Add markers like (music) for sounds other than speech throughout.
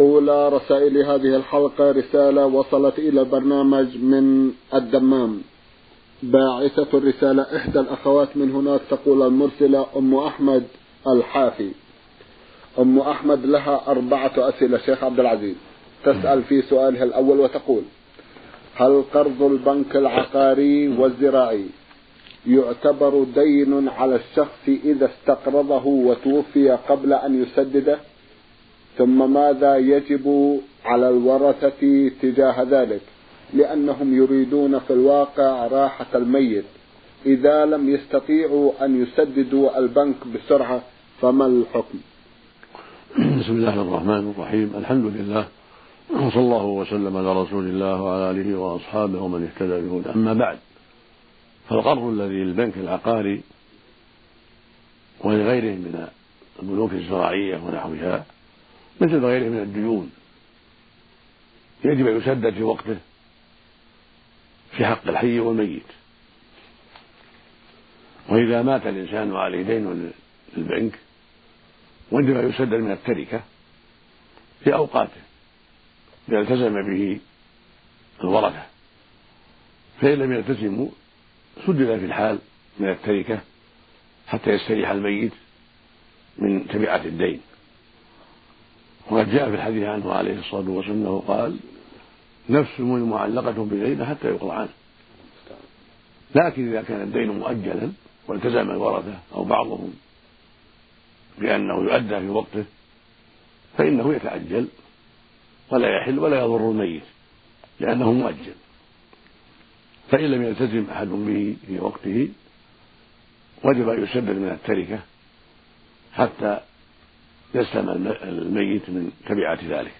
أولى رسائل هذه الحلقة رسالة وصلت إلى البرنامج من الدمام. باعثة الرسالة إحدى الأخوات من هناك تقول المرسلة أم أحمد الحافي. أم أحمد لها أربعة أسئلة شيخ عبد العزيز. تسأل في سؤالها الأول وتقول هل قرض البنك العقاري والزراعي يعتبر دين على الشخص إذا استقرضه وتوفي قبل أن يسدده؟ ثم ماذا يجب على الورثة تجاه ذلك؟ لأنهم يريدون في الواقع راحة الميت. إذا لم يستطيعوا أن يسددوا البنك بسرعة فما الحكم؟ بسم الله الرحمن الرحيم. الحمد لله وصلى الله وسلم على رسول الله وعلى آله وأصحابه ومن اهتدى بهدى أما بعد فالقرض الذي للبنك العقاري ولغيره من البنوك الزراعية ونحوها مثل غيره من الديون. يجب أن يسدد في وقته في حق الحي والميت. وإذا مات الإنسان وعليه دين للبنك وجب أن يسدد من التركة في أوقاته إذا التزم به الورثة. فإن لم يلتزموا سدد في الحال من التركة حتى يستريح الميت من تبعة الدين. وقد جاء في الحديث عنه عليه الصلاة والسلام أنه قال نفس معلقة بدينه حتى يقضى عنه لكن إذا كان الدين مؤجلا والتزم الورثة أو بعضهم بأنه يؤدى في وقته فإنه يتعجل ولا يحل ولا يضر الميت لأنه مؤجل. فإن لم يلتزم أحد به في وقته وجب أن يسدد من التركة حتى يسلم الميت من تبعات ذلك.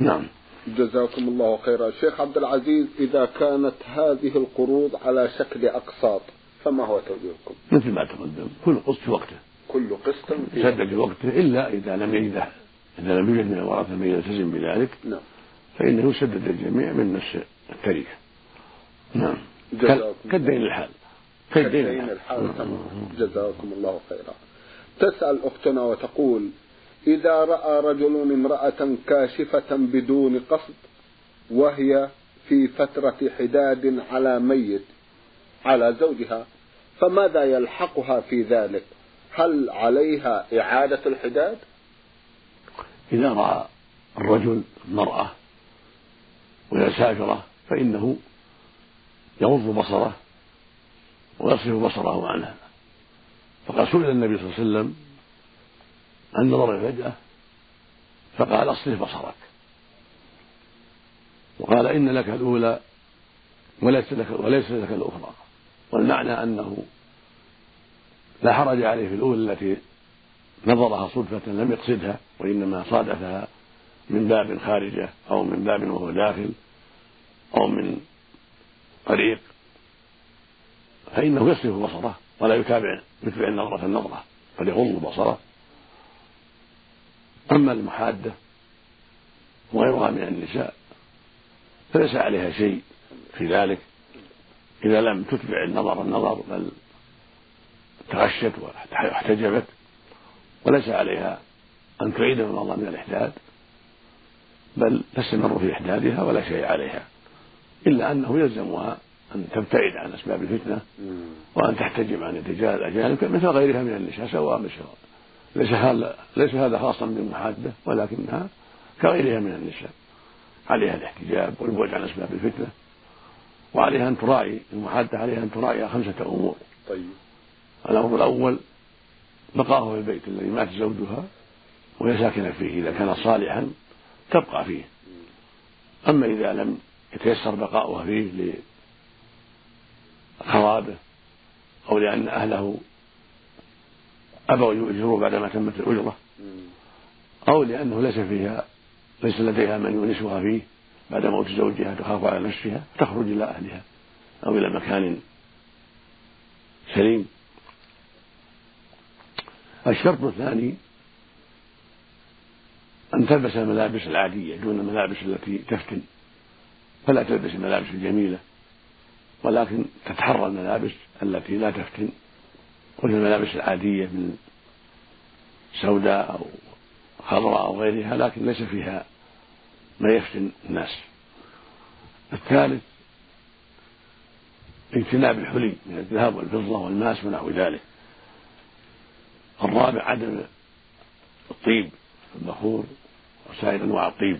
نعم. جزاكم الله خيرا. شيخ عبد العزيز إذا كانت هذه القروض على شكل أقساط فما هو توجيهكم؟ مثل ما تقدم كل قسط في وقته. كل قسط في سدد في وقته إلا إذا لم يجد إذا لم يوجد من الورثة من يلتزم بذلك. نعم. فإنه يسدد الجميع من نفس التركة نعم. كالدين الحال. كالدين الحال. جزاكم الله خيرا. تسأل أختنا وتقول إذا رأى رجل امرأة كاشفة بدون قصد وهي في فترة حداد على ميت على زوجها فماذا يلحقها في ذلك؟ هل عليها إعادة الحداد؟ إذا رأى الرجل المرأة وهي سافرة فإنه يغض بصره ويصرف بصره عنها فقد سئل النبي صلى الله عليه وسلم عن نظر الفجأة فقال اصرف بصرك. وقال إن لك الأولى وليس لك وليس لك الأخرى. والمعنى أنه لا حرج عليه في الأولى التي نظرها صدفة لم يقصدها وإنما صادفها من باب خارجة أو من باب وهو داخل أو من طريق فإنه يصرف بصره. ولا يتابع يتبع النظرة النظرة بل يغض بصره. أما المحادة وغيرها من النساء فليس عليها شيء في ذلك. إذا لم تتبع النظر النظر بل تغشت واحتجبت وليس عليها أن تعيد النظر من الإحداد بل تستمر في إحدادها ولا شيء عليها إلا أنه يلزمها أن تبتعد عن أسباب الفتنة وأن تحتجب عن اتجاه الأجانب مثل غيرها من النساء سواء بسواء ليس هذا ليس هذا خاصا بالمحادة ولكنها كغيرها من النساء. عليها الاحتجاب والبعد عن أسباب الفتنة وعليها أن تراعي المحادة عليها أن تراعي خمسة أمور. طيب. والأمر الأول بقاؤه في البيت الذي مات زوجها وهي ساكنة فيه إذا كان صالحا تبقى فيه. أما إذا لم يتيسر بقاؤها فيه لخرابه أو لأن أهله أبوا يؤجروه بعدما تمت الأجرة أو لأنه ليس فيها ليس لديها من يونسها فيه بعد موت زوجها تخاف على نفسها تخرج إلى أهلها أو إلى مكان سليم. الشرط الثاني أن تلبس الملابس العادية دون الملابس التي تفتن. فلا تلبس الملابس الجميلة. ولكن تتحرى الملابس التي لا تفتن وهي الملابس العادية من سوداء أو خضراء أو غيرها لكن ليس فيها ما يفتن الناس. الثالث اجتناب الحلي من الذهب والفضة والماس ونحو ذلك. الرابع عدم الطيب البخور وسائر أنواع الطيب.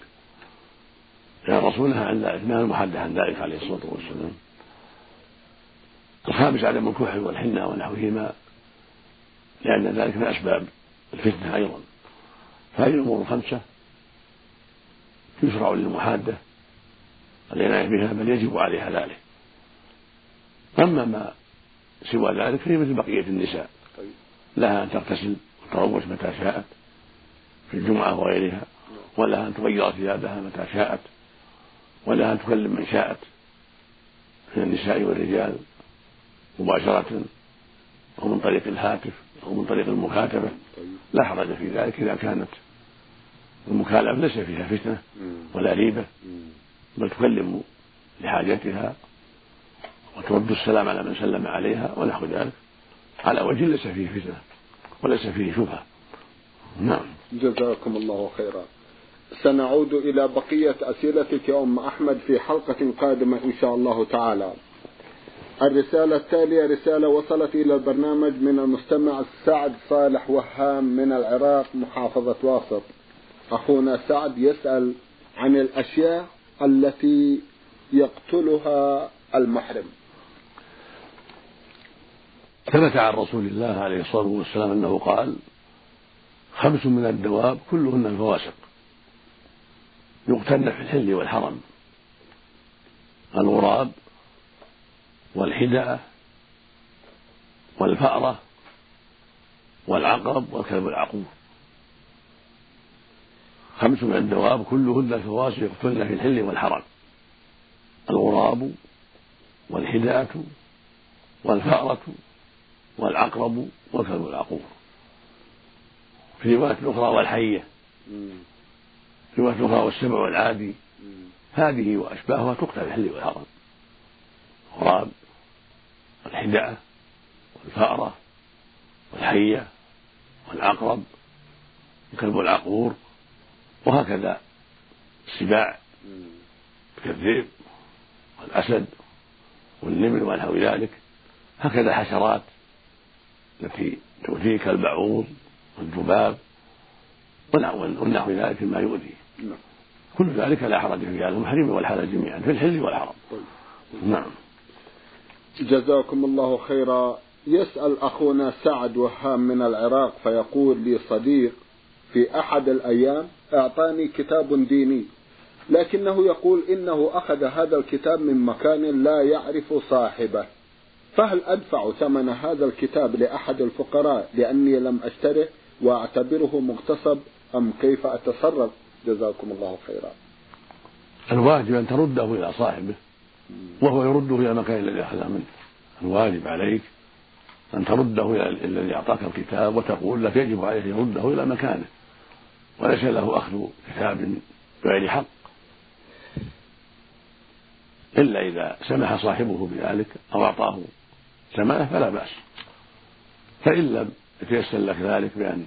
الرسول نهى عن ذلك نهى المحدث عن ذلك عليه الصلاة والسلام. الخامس عدم الكحل والحنة ونحوهما لأن ذلك من أسباب الفتنة أيضا. فهذه الأمور الخمسة يشرع للمحادة العناية بها بل يجب عليها ذلك. أما ما سوى ذلك فهي مثل بقية النساء لها أن تغتسل وتروش متى شاءت في الجمعة وغيرها ولها أن تغير ثيابها متى شاءت ولها أن تكلم من شاءت من النساء والرجال. مباشرة أو من طريق الهاتف أو من طريق المكاتبة. لا حرج في ذلك إذا كانت المكالمة ليس فيها فتنة ولا ريبة بل تكلم لحاجتها وترد السلام على من سلم عليها ونحو ذلك. على وجه ليس فيه فتنة وليس فيه شبهة. نعم. جزاكم الله خيرا. سنعود إلى بقية أسئلتك يا أم أحمد في حلقة قادمة إن شاء الله تعالى. الرسالة التالية رسالة وصلت إلى البرنامج من المستمع سعد صالح وهام من العراق محافظة واسط. أخونا سعد يسأل عن الأشياء التي يقتلها المحرم. ثبت عن رسول الله عليه الصلاة والسلام أنه قال خمس من الدواب كلهن الفواسق يقتلن في الحل والحرم. الغراب والحدأة والفأرة والعقرب والكلب العقور. خمس من الدواب كلهن الفواسق يقتلن في الحل والحرم الغراب والحدأة والفأرة والعقرب والكلب العقور. في رواية أخرى والحية. في رواية أخرى والسبع والعادي. هذه وأشباهها تقتل في الحل والحرم الغراب والحدعة والفأرة والحية والعقرب وكلب العقور وهكذا السباع كالذئب والأسد والنمر ونحو ذلك. هكذا الحشرات التي تؤذي كالبعوض والذباب ونحو ذلك مما يؤذي. نعم. كل ذلك لا حرج فيه على المحرم والحلال جميعا في الحل والحرم طيب. نعم. جزاكم الله خيرا. يسأل أخونا سعد وهام من العراق فيقول لي صديق في أحد الأيام أعطاني كتاب ديني لكنه يقول إنه أخذ هذا الكتاب من مكان لا يعرف صاحبه. فهل أدفع ثمن هذا الكتاب لأحد الفقراء لأني لم أشتره وأعتبره مغتصب أم كيف أتصرف؟ جزاكم الله خيرا. الواجب أن ترده إلى صاحبه. وهو يرده إلى المكان الذي أخذه منه. الواجب عليك أن ترده إلى الذي أعطاك الكتاب وتقول لك يجب عليه يرده إلى مكانه. وليس له أخذ كتاب بغير حق. إلا إذا سمح صاحبه بذلك أو أعطاه ثمنه فلا بأس. فإن لم يتيسر لك ذلك بأن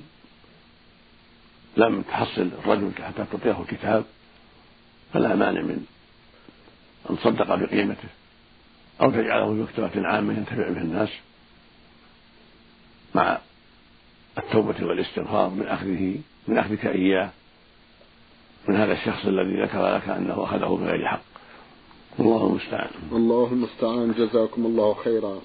لم تحصل الرجل حتى تعطيه الكتاب فلا مانع من أن تصدق بقيمته. أو تجعله في مكتبة عامة ينتفع به الناس. مع التوبة والاستغفار من أخذه من أخذك إياه. من هذا الشخص الذي ذكر لك أنه أخذه بغير حق. الله المستعان. الله المستعان. جزاكم الله خيرا.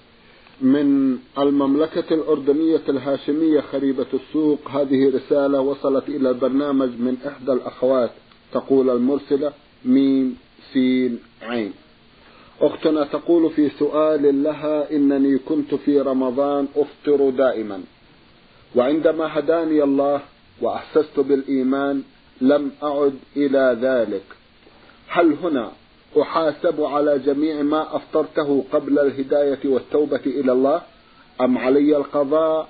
من المملكة الأردنية الهاشمية خريبة السوق هذه رسالة وصلت إلى البرنامج من إحدى الأخوات تقول المرسلة. ميم. سين عين. أختنا تقول في سؤال لها إنني كنت في رمضان أفطر دائما. وعندما هداني الله وأحسست بالإيمان لم أعد إلى ذلك. هل هنا أحاسب على جميع ما أفطرته قبل الهداية والتوبة إلى الله؟ أم علي القضاء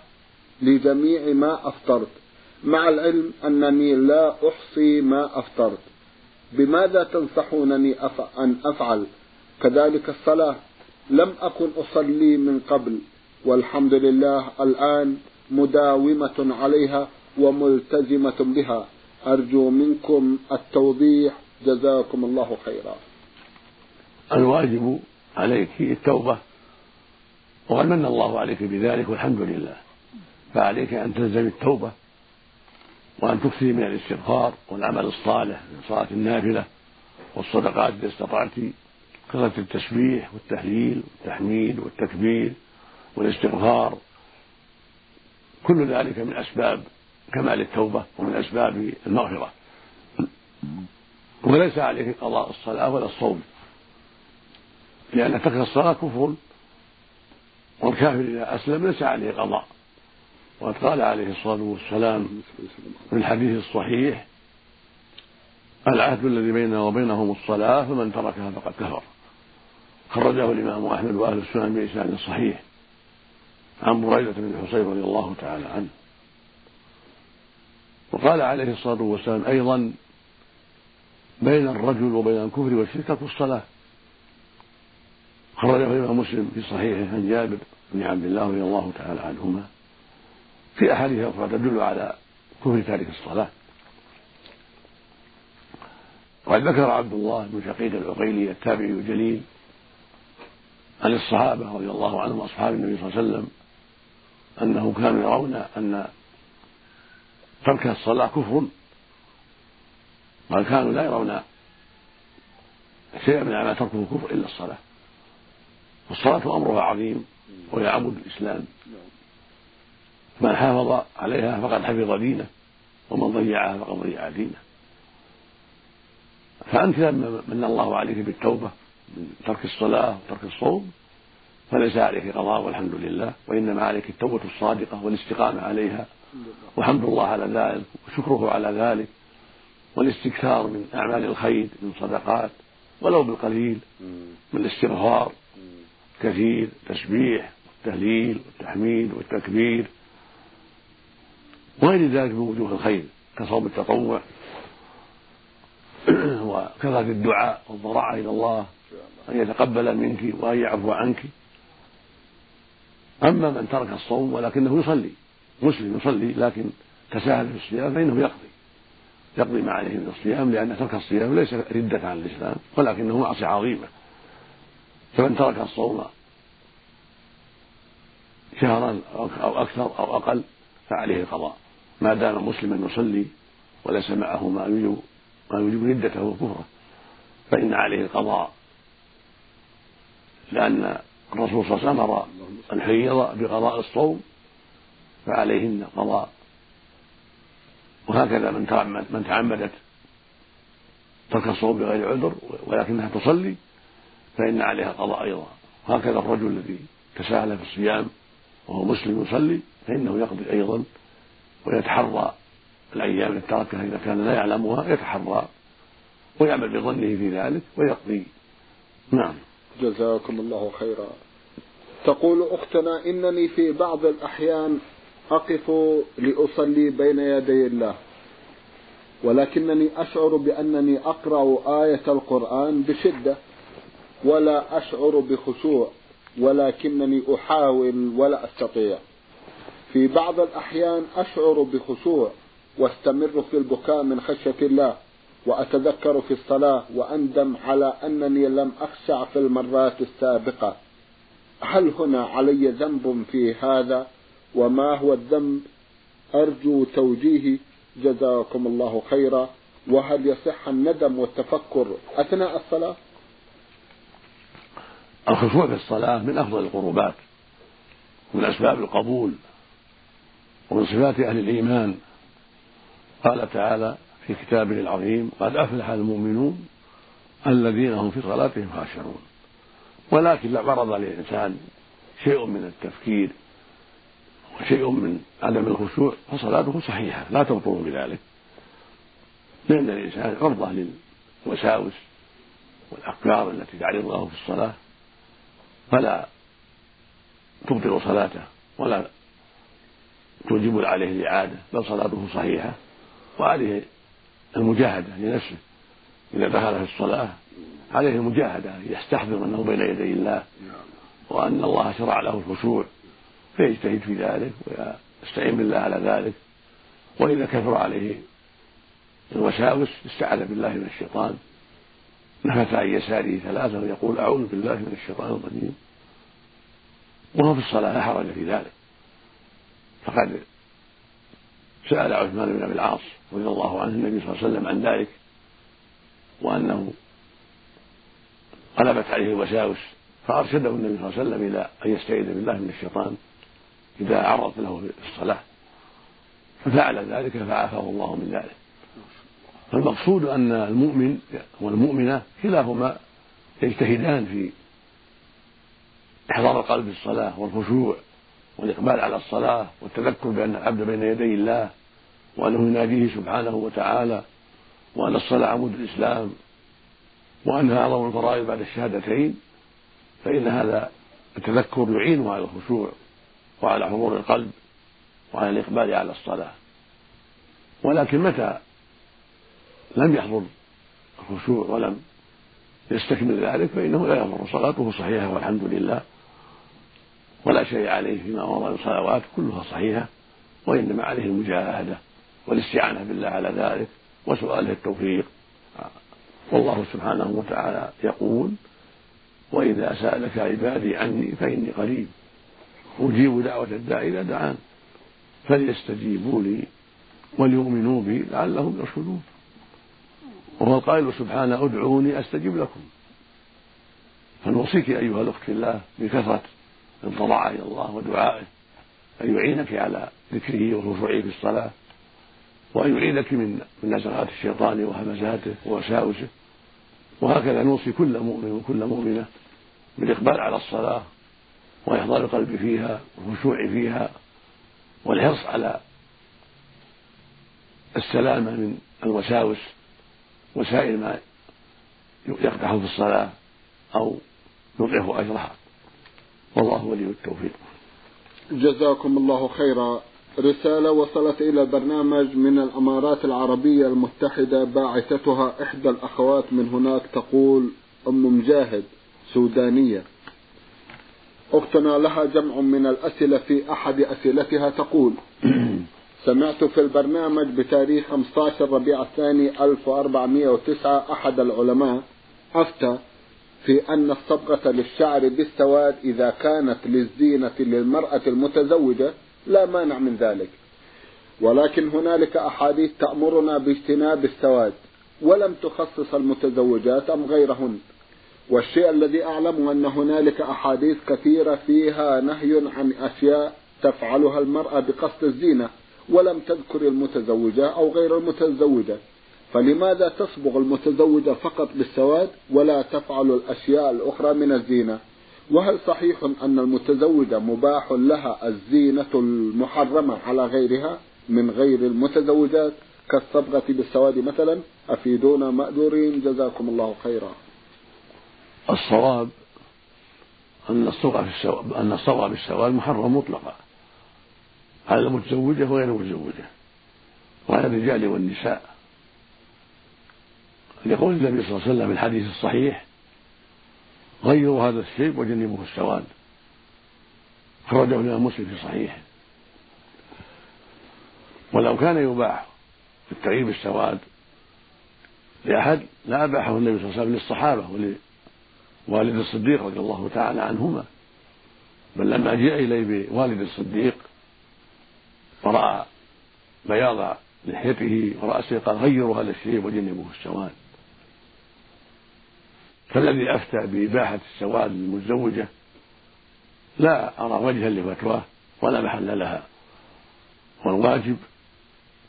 لجميع ما أفطرت؟ مع العلم أنني لا أحصي ما أفطرت. بماذا تنصحونني أن أفعل؟ كذلك الصلاة. لم أكن أصلي من قبل والحمد لله الآن مداومة عليها وملتزمة بها. أرجو منكم التوضيح. جزاكم الله خيرا. الواجب عليك التوبة وقد من الله عليك بذلك والحمد لله. فعليك أن تلزم التوبة. وأن تكثري من الاستغفار والعمل الصالح من صلاة النافلة والصدقات إذا استطعت كثرة التسبيح والتهليل والتحميد والتكبير والاستغفار. كل ذلك من أسباب كمال التوبة ومن أسباب المغفرة. وليس عليك قضاء الصلاة ولا الصوم لأن ترك الصلاة كفر والكافر إذا أسلم ليس عليه قضاء. وقد قال عليه الصلاة والسلام في الحديث الصحيح العهد الذي بيننا وبينهم الصلاة فمن تركها فقد كفر. خرجه الإمام أحمد وأهل السنن بإسناد صحيح. عن بريدة بن الحصين رضي الله تعالى عنه. وقال عليه الصلاة والسلام أيضا بين الرجل وبين الكفر والشرك ترك الصلاة. خرجه الإمام مسلم في صحيحه عن جابر بن عبد الله رضي الله تعالى عنهما. في أحاديث أخرى تدل على كفر تارك الصلاة. وقد ذكر عبد الله بن شقيق العقيلي التابعي الجليل عن الصحابة رضي الله عنهم أصحاب النبي صلى الله عليه وسلم أنهم كانوا يرون أن ترك الصلاة كفر. بل كانوا لا يرون شيئا من ما تركه كفر إلا الصلاة. والصلاة أمرها عظيم وهي عمود الإسلام من حافظ عليها فقد حفظ دينه ومن ضيعها فقد ضيع دينه. فأنت لما من الله عليك بالتوبة من ترك الصلاة وترك الصوم فليس عليك قضاء والحمد لله وإنما عليك التوبة الصادقة والاستقامة عليها. وحمد الله على ذلك وشكره على ذلك والاستكثار من أعمال الخير من صدقات ولو بالقليل من الاستغفار كثير تسبيح والتهليل والتحميد والتكبير. وغير ذلك من وجوه الخير كصوم التطوع (clears throat) وكثرة الدعاء والضراعة إلى الله أن يتقبل منك وأن يعفو عنك. أما من ترك الصوم ولكنه يصلي مسلم يصلي لكن تساهل في الصيام فإنه يقضي. يقضي ما عليه من الصيام لأن ترك الصيام ليس ردة عن الإسلام ولكنه معصية عظيمة. فمن ترك الصوم شهرا أو أكثر أو أقل فعليه القضاء. ما دام مسلما يصلي وليس معه ما يوجب ما يوجب ردته وكفره فإن عليه القضاء. لأن الرسول صلى الله عليه وسلم أمر الحيض بقضاء الصوم فعليهن قضاء. وهكذا من تعمد من تعمدت ترك الصوم بغير عذر ولكنها تصلي فإن عليها قضاء أيضا. وهكذا الرجل الذي تساهل في الصيام وهو مسلم يصلي فإنه يقضي أيضا ويتحرى الأيام التي تركها إذا كان لا يعلمها يتحرى ويعمل بظنه في ذلك ويقضي. نعم. جزاكم الله خيرا. تقول أختنا إنني في بعض الأحيان أقف لأصلي بين يدي الله ولكنني أشعر بأنني أقرأ آية القرآن بشدة ولا أشعر بخشوع ولكنني أحاول ولا أستطيع. في بعض الأحيان أشعر بخشوع واستمر في البكاء من خشية الله وأتذكر في الصلاة وأندم على أنني لم أخشع في المرات السابقة. هل هنا علي ذنب في هذا؟ وما هو الذنب؟ أرجو توجيهي جزاكم الله خيرا. وهل يصح الندم والتفكر أثناء الصلاة؟ الخشوع في الصلاة من أفضل القربات من أسباب القبول. ومن صفات أهل الإيمان. قال تعالى في كتابه العظيم قد أفلح المؤمنون الذين هم في صلاتهم خاشعون ولكن لو عرض للإنسان شيء من التفكير وشيء من عدم الخشوع فصلاته صحيحة لا تبطل بذلك. لأن الإنسان عرضة للوساوس والأفكار التي تعرض له في الصلاة فلا تبطل صلاته ولا توجب عليه الإعادة بل صلاته صحيحة. وعليه المجاهدة لنفسه إذا دخل في الصلاة عليه المجاهدة يستحضر أنه بين يدي الله وأن الله شرع له الخشوع فيجتهد في ذلك ويستعين بالله على ذلك. وإذا كثر عليه الوساوس استعاذ بالله من الشيطان. نفث عن يساره ثلاثة ويقول أعوذ بالله من الشيطان الرجيم. وهو في الصلاة لا حرج في ذلك. فقد سأل عثمان بن أبي العاص رضي الله عنه النبي صلى الله عليه وسلم عن ذلك وأنه غلبت عليه الوساوس فأرشده النبي صلى الله عليه وسلم إلى أن يستعيذ بالله من الشيطان إذا عرض له في الصلاة. ففعل ذلك فعافاه الله من ذلك. فالمقصود أن المؤمن والمؤمنة كلاهما يجتهدان في إحضار القلب في الصلاة والخشوع. والإقبال على الصلاة والتذكر بأن العبد بين يدي الله وأنه يناديه سبحانه وتعالى وأن الصلاة عمود الإسلام وأنها أعظم الفرائض بعد الشهادتين فإن هذا التذكر يعينه على الخشوع وعلى حضور القلب وعلى الإقبال على الصلاة. ولكن متى لم يحضر الخشوع ولم يستكمل ذلك فإنه لا يضر صلاته صحيحة والحمد لله. ولا شيء عليه فيما مضى من صلوات كلها صحيحة وإنما عليه المجاهدة والاستعانة بالله على ذلك وسؤاله التوفيق. والله سبحانه وتعالى يقول وإذا سألك عبادي عني فإني قريب. أجيب دعوة الداع إذا دعان. فليستجيبوا لي وليؤمنوا بي لعلهم يرشدون. وهو القائل سبحانه ادعوني أستجب لكم. فنوصيك أيها الأخت في الله بكثرة الضراعة إلى الله ودعائه. أن يعينك على ذكره وخشوعه في الصلاة وأن يعينك من من نزغات الشيطان وهمزاته ووساوسه. وهكذا نوصي كل مؤمن وكل مؤمنة بالإقبال على الصلاة وإحضار القلب فيها والخشوع فيها والحرص على السلامة من الوساوس وسائر ما يقدح في الصلاة أو يضعف أجرها. والله ولي التوفيق. جزاكم الله خيرا. رسالة وصلت إلى البرنامج من الأمارات العربية المتحدة باعثتها إحدى الأخوات من هناك تقول أم مجاهد سودانية. أختنا لها جمع من الأسئلة في أحد أسئلتها تقول (clears throat) سمعت في البرنامج بتاريخ 15 ربيع الثاني 1409 أحد العلماء أفتى في أن الصبغة للشعر بالسواد إذا كانت للزينة للمرأة المتزوجة لا مانع من ذلك. ولكن هنالك أحاديث تأمرنا باجتناب السواد ولم تخصص المتزوجات أم غيرهن. والشيء الذي أعلم أن هنالك أحاديث كثيرة فيها نهي عن أشياء تفعلها المرأة بقصد الزينة ولم تذكر المتزوجة أو غير المتزوجة. فلماذا تصبغ المتزوجة فقط بالسواد ولا تفعل الأشياء الأخرى من الزينة؟ وهل صحيح أن المتزوجة مباح لها الزينة المحرمة على غيرها من غير المتزوجات كالصبغة بالسواد مثلا؟ أفيدونا مأجورين جزاكم الله خيرا. الصواب أن الصبغة في السواد أن الصبغة بالسواد محرم مطلقا على المتزوجة وغير المتزوجة وعلى الرجال والنساء. لقول النبي صلى الله عليه وسلم الحديث الصحيح غيروا هذا الشيب وجنبوه السواد. خرجه الإمام مسلم في صحيحه. ولو كان يباح التغيير بالسواد لأحد لا أباحه النبي صلى الله عليه وسلم للصحابة ولوالد الصديق رضي الله تعالى عنهما. بل لما جاء إليه بوالد الصديق ورأى بياض لحيته ورأسه قال غيروا هذا الشيب وجنبوه السواد. فالذي أفتى بإباحة السواد للمتزوجة لا أرى وجها لفتواه ولا محل لها والواجب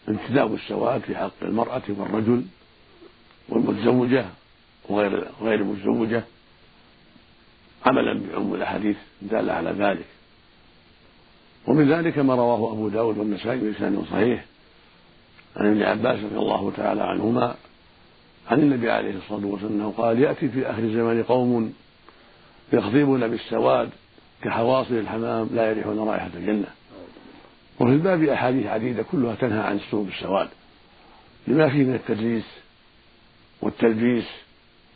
انتداب السواد في حق المرأة والرجل والمتزوجة وغير غير المتزوجة. عملا بعموم الأحاديث الدالة على ذلك. ومن ذلك ما رواه أبو داود والنسائي بلسان صحيح عن ابن عباس رضي الله تعالى عنهما عن النبي عليه الصلاة والسلام قال يأتي في آخر الزمان قوم يخضبون بالسواد كحواصل الحمام لا يريحون رائحة الجنة. وفي الباب أحاديث عديدة كلها تنهى عن السوء بالسواد. لما فيه من التدليس والتلبيس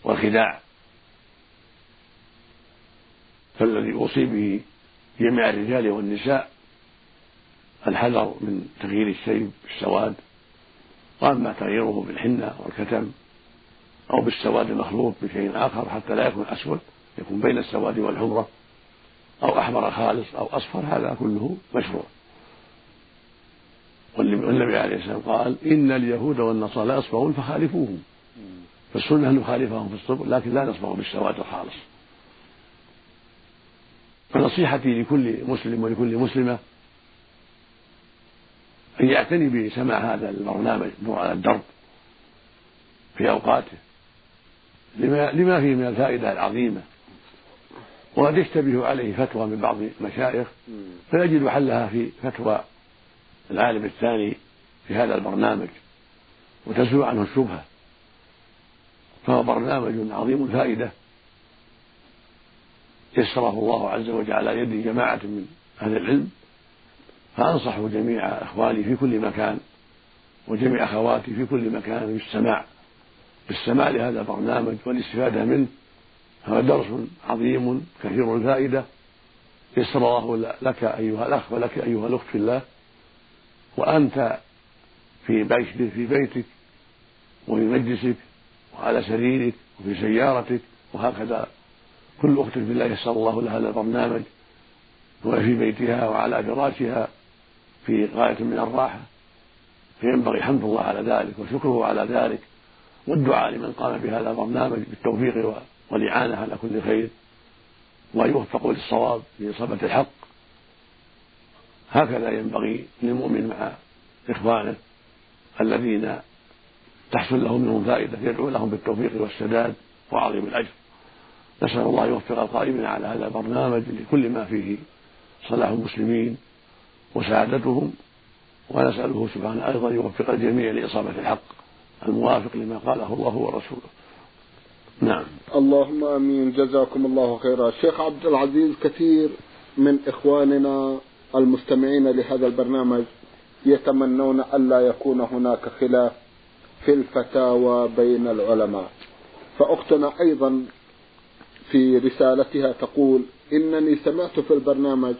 والخداع. فالذي أوصي به جميع الرجال والنساء الحذر من تغيير الشيء بالسواد. وأما تغييره بالحنة والكتم أو بالسواد المخلوط بشيء آخر حتى لا يكون أسود يكون بين السواد والحمرة أو أحمر خالص أو أصفر هذا كله مشروع. والنبي عليه السلام قال إن اليهود والنصارى يصبغون فخالفوهم. فالسنة أن نخالفهم في الصبغ لكن لا نصبغ بالسواد الخالص. فنصيحتي لكل مسلم ولكل مسلمة أن يعتني بسماع هذا البرنامج نور على الدرب في أوقاته. لما, لما فيه من الفائدة العظيمة. وقد يشتبه عليه فتوى من بعض المشايخ فيجد حلها في فتوى العالم الثاني في هذا البرنامج وتزول عنه الشبهة. فهو برنامج عظيم الفائدة يسره الله عز وجل على يد جماعة من أهل العلم فأنصح جميع إخواني في كل مكان وجميع أخواتي في كل مكان بالسماع بالسماع لهذا البرنامج والاستفادة منه. هذا درس عظيم كثير الفائدة يسر الله لك أيها الأخ ولك أيها الأخت في الله. وأنت في بيتك في بيتك وفي مجلسك وعلى سريرك وفي سيارتك وهكذا. كل أخت في الله يسر الله لها هذا البرنامج. وهي في بيتها وعلى فراشها في غاية من الراحة. فينبغي حمد الله على ذلك وشكره على ذلك. والدعاء لمن قام بهذا البرنامج بالتوفيق والإعانة على كل خير وأن يوفقوا للصواب لإصابة الحق. هكذا ينبغي للمؤمن مع إخوانه الذين تحصل لهم منهم فائدة يدعو لهم بالتوفيق والسداد وعظيم الأجر. نسأل الله يوفق القائمين على هذا البرنامج لكل ما فيه صلاح المسلمين وسعادتهم ونسأله سبحانه أيضا يوفق الجميع لإصابة الحق. الموافق لما قاله الله ورسوله. نعم. اللهم آمين. جزاكم الله خيرا. شيخ عبد العزيز كثير من إخواننا المستمعين لهذا البرنامج يتمنون الا يكون هناك خلاف في الفتاوى بين العلماء. فأختنا أيضا في رسالتها تقول إنني سمعت في البرنامج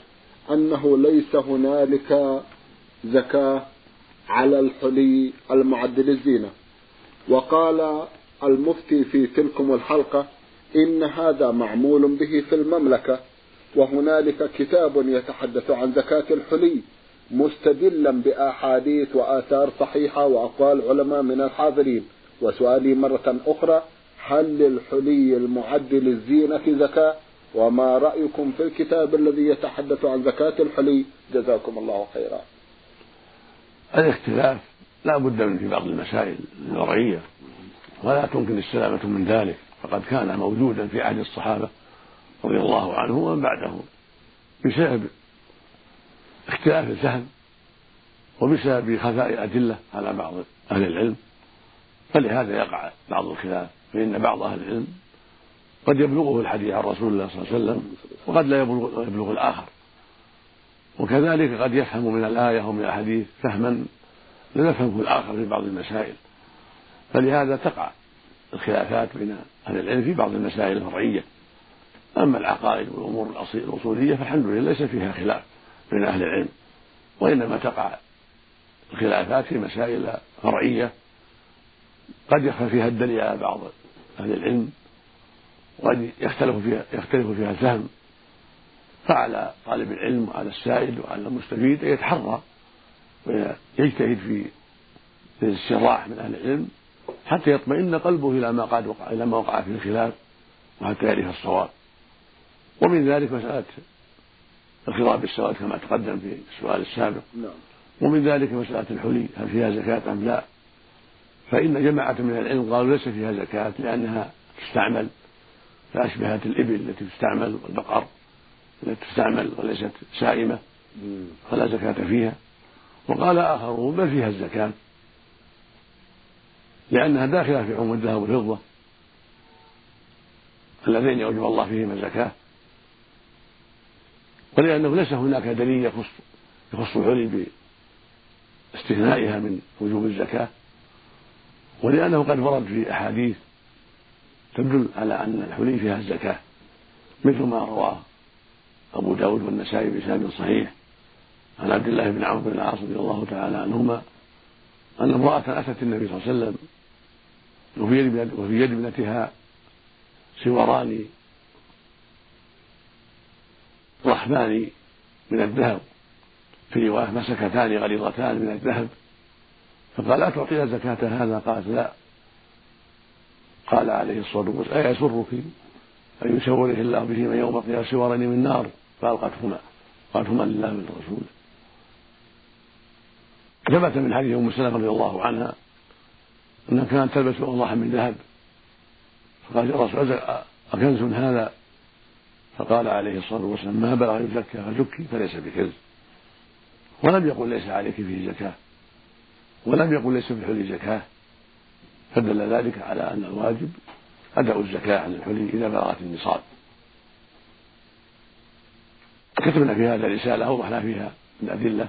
أنه ليس هنالك زكاة على الحلي المعدل الزينة. وقال المفتي في تلكم الحلقة إن هذا معمول به في المملكة وهنالك كتاب يتحدث عن زكاة الحلي مستدلا بأحاديث وآثار صحيحة وأقوال علماء من الحاضرين. وسؤالي مرة أخرى هل للحلي المعدل الزينة زكاة؟ وما رأيكم في الكتاب الذي يتحدث عن زكاة الحلي؟ جزاكم الله خيرا. الاختلاف لا بد من في بعض المسائل الورعية ولا تمكن السلامة من ذلك. فقد كان موجودا في عهد الصحابة رضي الله عنهم ومن بعدهم بسبب اختلاف الفهم وبسبب خفاء أدلة على بعض أهل العلم. فلهذا يقع بعض الخلاف فإن بعض أهل العلم قد يبلغه الحديث عن رسول الله صلى الله عليه وسلم وقد لا يبلغ, يبلغ الآخر. وكذلك قد يفهم من الآية ومن الحديث فهما لا يفهمه الآخر في بعض المسائل. فلهذا تقع الخلافات بين أهل العلم في بعض المسائل الفرعية. أما العقائد والأمور الأصولية فالحمد لله ليس فيها خلاف بين أهل العلم وإنما تقع الخلافات في مسائل فرعية. قد يخفى فيها الدليل على بعض أهل العلم وقد يختلف فيها يختلف فيها الفهم. فعلى طالب العلم وعلى السائل وعلى المستفيد أن يتحرى ويجتهد في الاستراح من أهل العلم حتى يطمئن قلبه إلى ما قد وقع إلى ما وقع فيه الخلاف وحتى يعرف الصواب. ومن ذلك مسألة الخضاب بالسواد كما تقدم في السؤال السابق. نعم. ومن ذلك مسألة الحلي هل فيها زكاة أم لا؟ فإن جماعة من العلم قالوا ليس فيها زكاة لأنها تستعمل فأشبهت الإبل التي تستعمل والبقر التي تستعمل وليست سائمة فلا زكاة فيها. وقال آخرون بل فيها الزكاة لأنها داخلة في عموم الذهب والفضة اللذين يوجب الله فيهما الزكاة ولأنه ليس هناك دليل يخص يخص الحلي باستثنائها من وجوب الزكاة ولأنه قد ورد في أحاديث تدل على أن الحلي فيها الزكاة مثل ما رواه أبو داود والنسائي بإسناد صحيح عن عبد الله بن عمرو بن العاص رضي الله تعالى عنهما أن امرأة أتت النبي صلى الله عليه وسلم وفي يد ابنتها سواران رحمان من الذهب. في رواية مسكتان غليظتان من الذهب. فقال أتعطيها زكاة هذا؟ قالت لا. قال عليه الصلاة والسلام أيسرك أن يسوره الله بهما يوم القيامة سوارين من نار؟ فألقتهما. قالتهما لله من رسوله ثبت من حديث أم سلمة رضي الله عنها أنها كانت تلبس اضاحا من ذهب. فقال يا رسول أكنز هذا؟ فقال عليه الصلاة والسلام ما بلغ يزكى فزكي فليس بكنز ولم يقل ليس عليك فيه زكاة. ولم يقل ليس في الحلي زكاة. فدل ذلك على أن الواجب أداء الزكاة عن الحلي إذا بلغت النصاب. كتبنا في هذا رسالة أوضحنا فيها الأدلة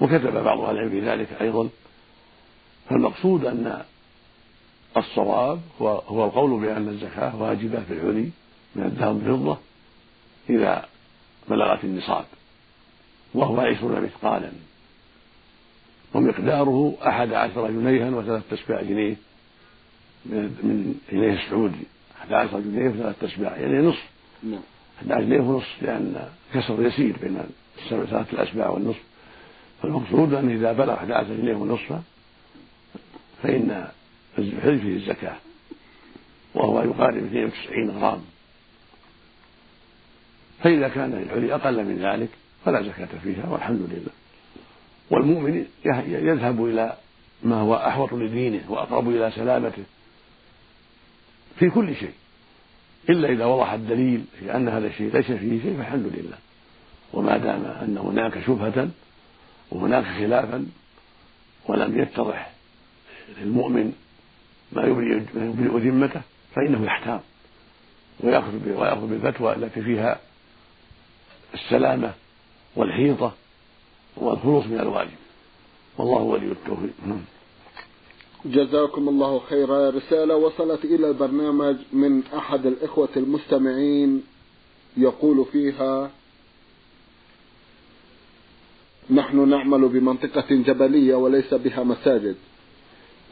وكتب بعض أهل العلم في ذلك أيضا. فالمقصود أن الصواب هو, هو القول بأن الزكاة واجبة في الحلي من الذهب والفضة إذا بلغت النصاب وهو عشرون مثقالا. ومقداره أحد عشر جنيها وثلاث تسباع جنيه من جنيه السعودي أحد عشر جنيه وثلاث تسباع يعني نصف. نعم. أحد عشر جنيه ونصف لأن كسر يسير بين ثلاثة الأسباع والنصف. فالمقصود أن إذا بلغ أحد عشر جنيه ونصفا فإن الحلي فيه الزكاة وهو يقارب 92 غرام. فإذا كان الحلي أقل من ذلك فلا زكاة فيها والحمد لله. والمؤمن يذهب إلى ما هو أحوط لدينه وأقرب إلى سلامته في كل شيء إلا إذا وضح الدليل في أن هذا الشيء ليس فيه شيء فالحمد لله. وما دام أن هناك شبهة وهناك خلافا ولم يتضح للمؤمن ما يبرئ ذمته فإنه يحتاط ويأخذ ويأخذ بالفتوى التي فيها السلامة والحيطة والخلوص من الواجب. والله ولي التوفيق. نعم. جزاكم الله خيرا. رسالة وصلت إلى البرنامج من أحد الإخوة المستمعين. يقول فيها نحن نعمل بمنطقة جبلية وليس بها مساجد.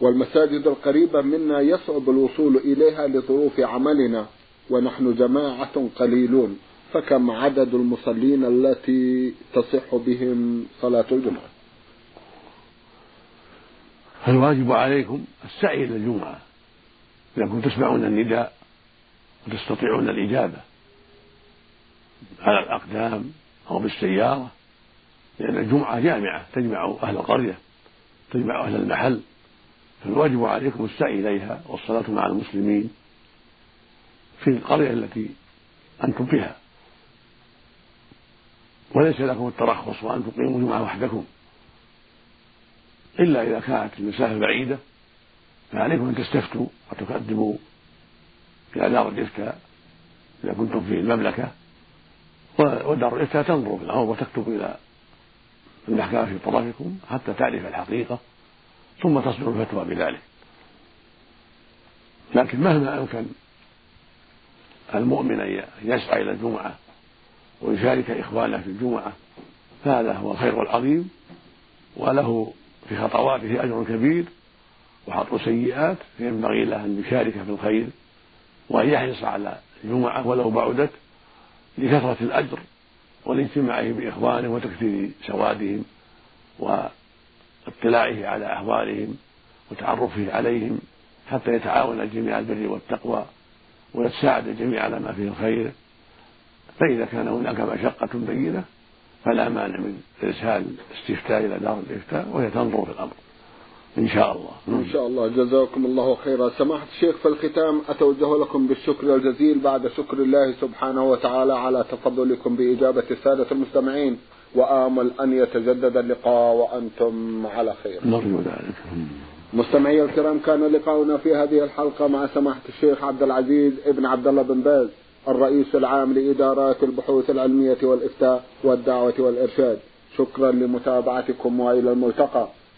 والمساجد القريبة منا يصعب الوصول إليها لظروف عملنا ونحن جماعة قليلون فكم عدد المصلين التي تصح بهم صلاة الجمعة؟ فالواجب عليكم السعي إلى الجمعة. كنتم تسمعون النداء وتستطيعون الإجابة على الأقدام أو بالسيارة لأن الجمعة جامعة تجمع أهل القرية تجمع أهل المحل فالواجب عليكم السعي إليها والصلاة مع المسلمين في القرية التي أنتم فيها. وليس لكم الترخص وأن تقيموا جمعة وحدكم. إلا إذا كانت المسافة بعيدة فعليكم أن تستفتوا وتقدموا إلى دار الإفتاء إذا كنتم في المملكة ودار الإفتاء تنظر في الأمر وتكتب إلى المحكمة في طرفكم حتى تعرف الحقيقة ثم تصدر الفتوى بذلك. لكن مهما أمكن المؤمن أن يسعى إلى الجمعة ويشارك إخوانه في الجمعة فهذا هو الخير العظيم وله في خطواته أجر كبير وحط سيئات فينبغي له أن يشارك في الخير وأن يحرص على الجمعة ولو بعدت لكثرة الأجر والاجتماع بإخوانه وتكثير سوادهم واطلاعه على أحوالهم وتعرفه عليهم حتى يتعاون الجميع على البر والتقوى ويتساعد الجميع على ما فيه الخير فإذا كان هناك مشقة بينة فلا مانع من إرسال استفتاء إلى دار الإفتاء وهي تنظر في الأمر. إن شاء الله. إن شاء الله. جزاكم الله خيرا. سماحة الشيخ في الختام أتوجه لكم بالشكر الجزيل بعد شكر الله سبحانه وتعالى على تفضلكم بإجابة السادة المستمعين. وآمل أن يتجدد اللقاء وأنتم على خير. نرجو ذلك. مستمعي الكرام كان لقاؤنا في هذه الحلقة مع سماحة الشيخ عبد العزيز ابن عبد الله بن باز الرئيس العام لإدارات البحوث العلمية والإفتاء والدعوة والإرشاد. شكرا لمتابعتكم وإلى الملتقى.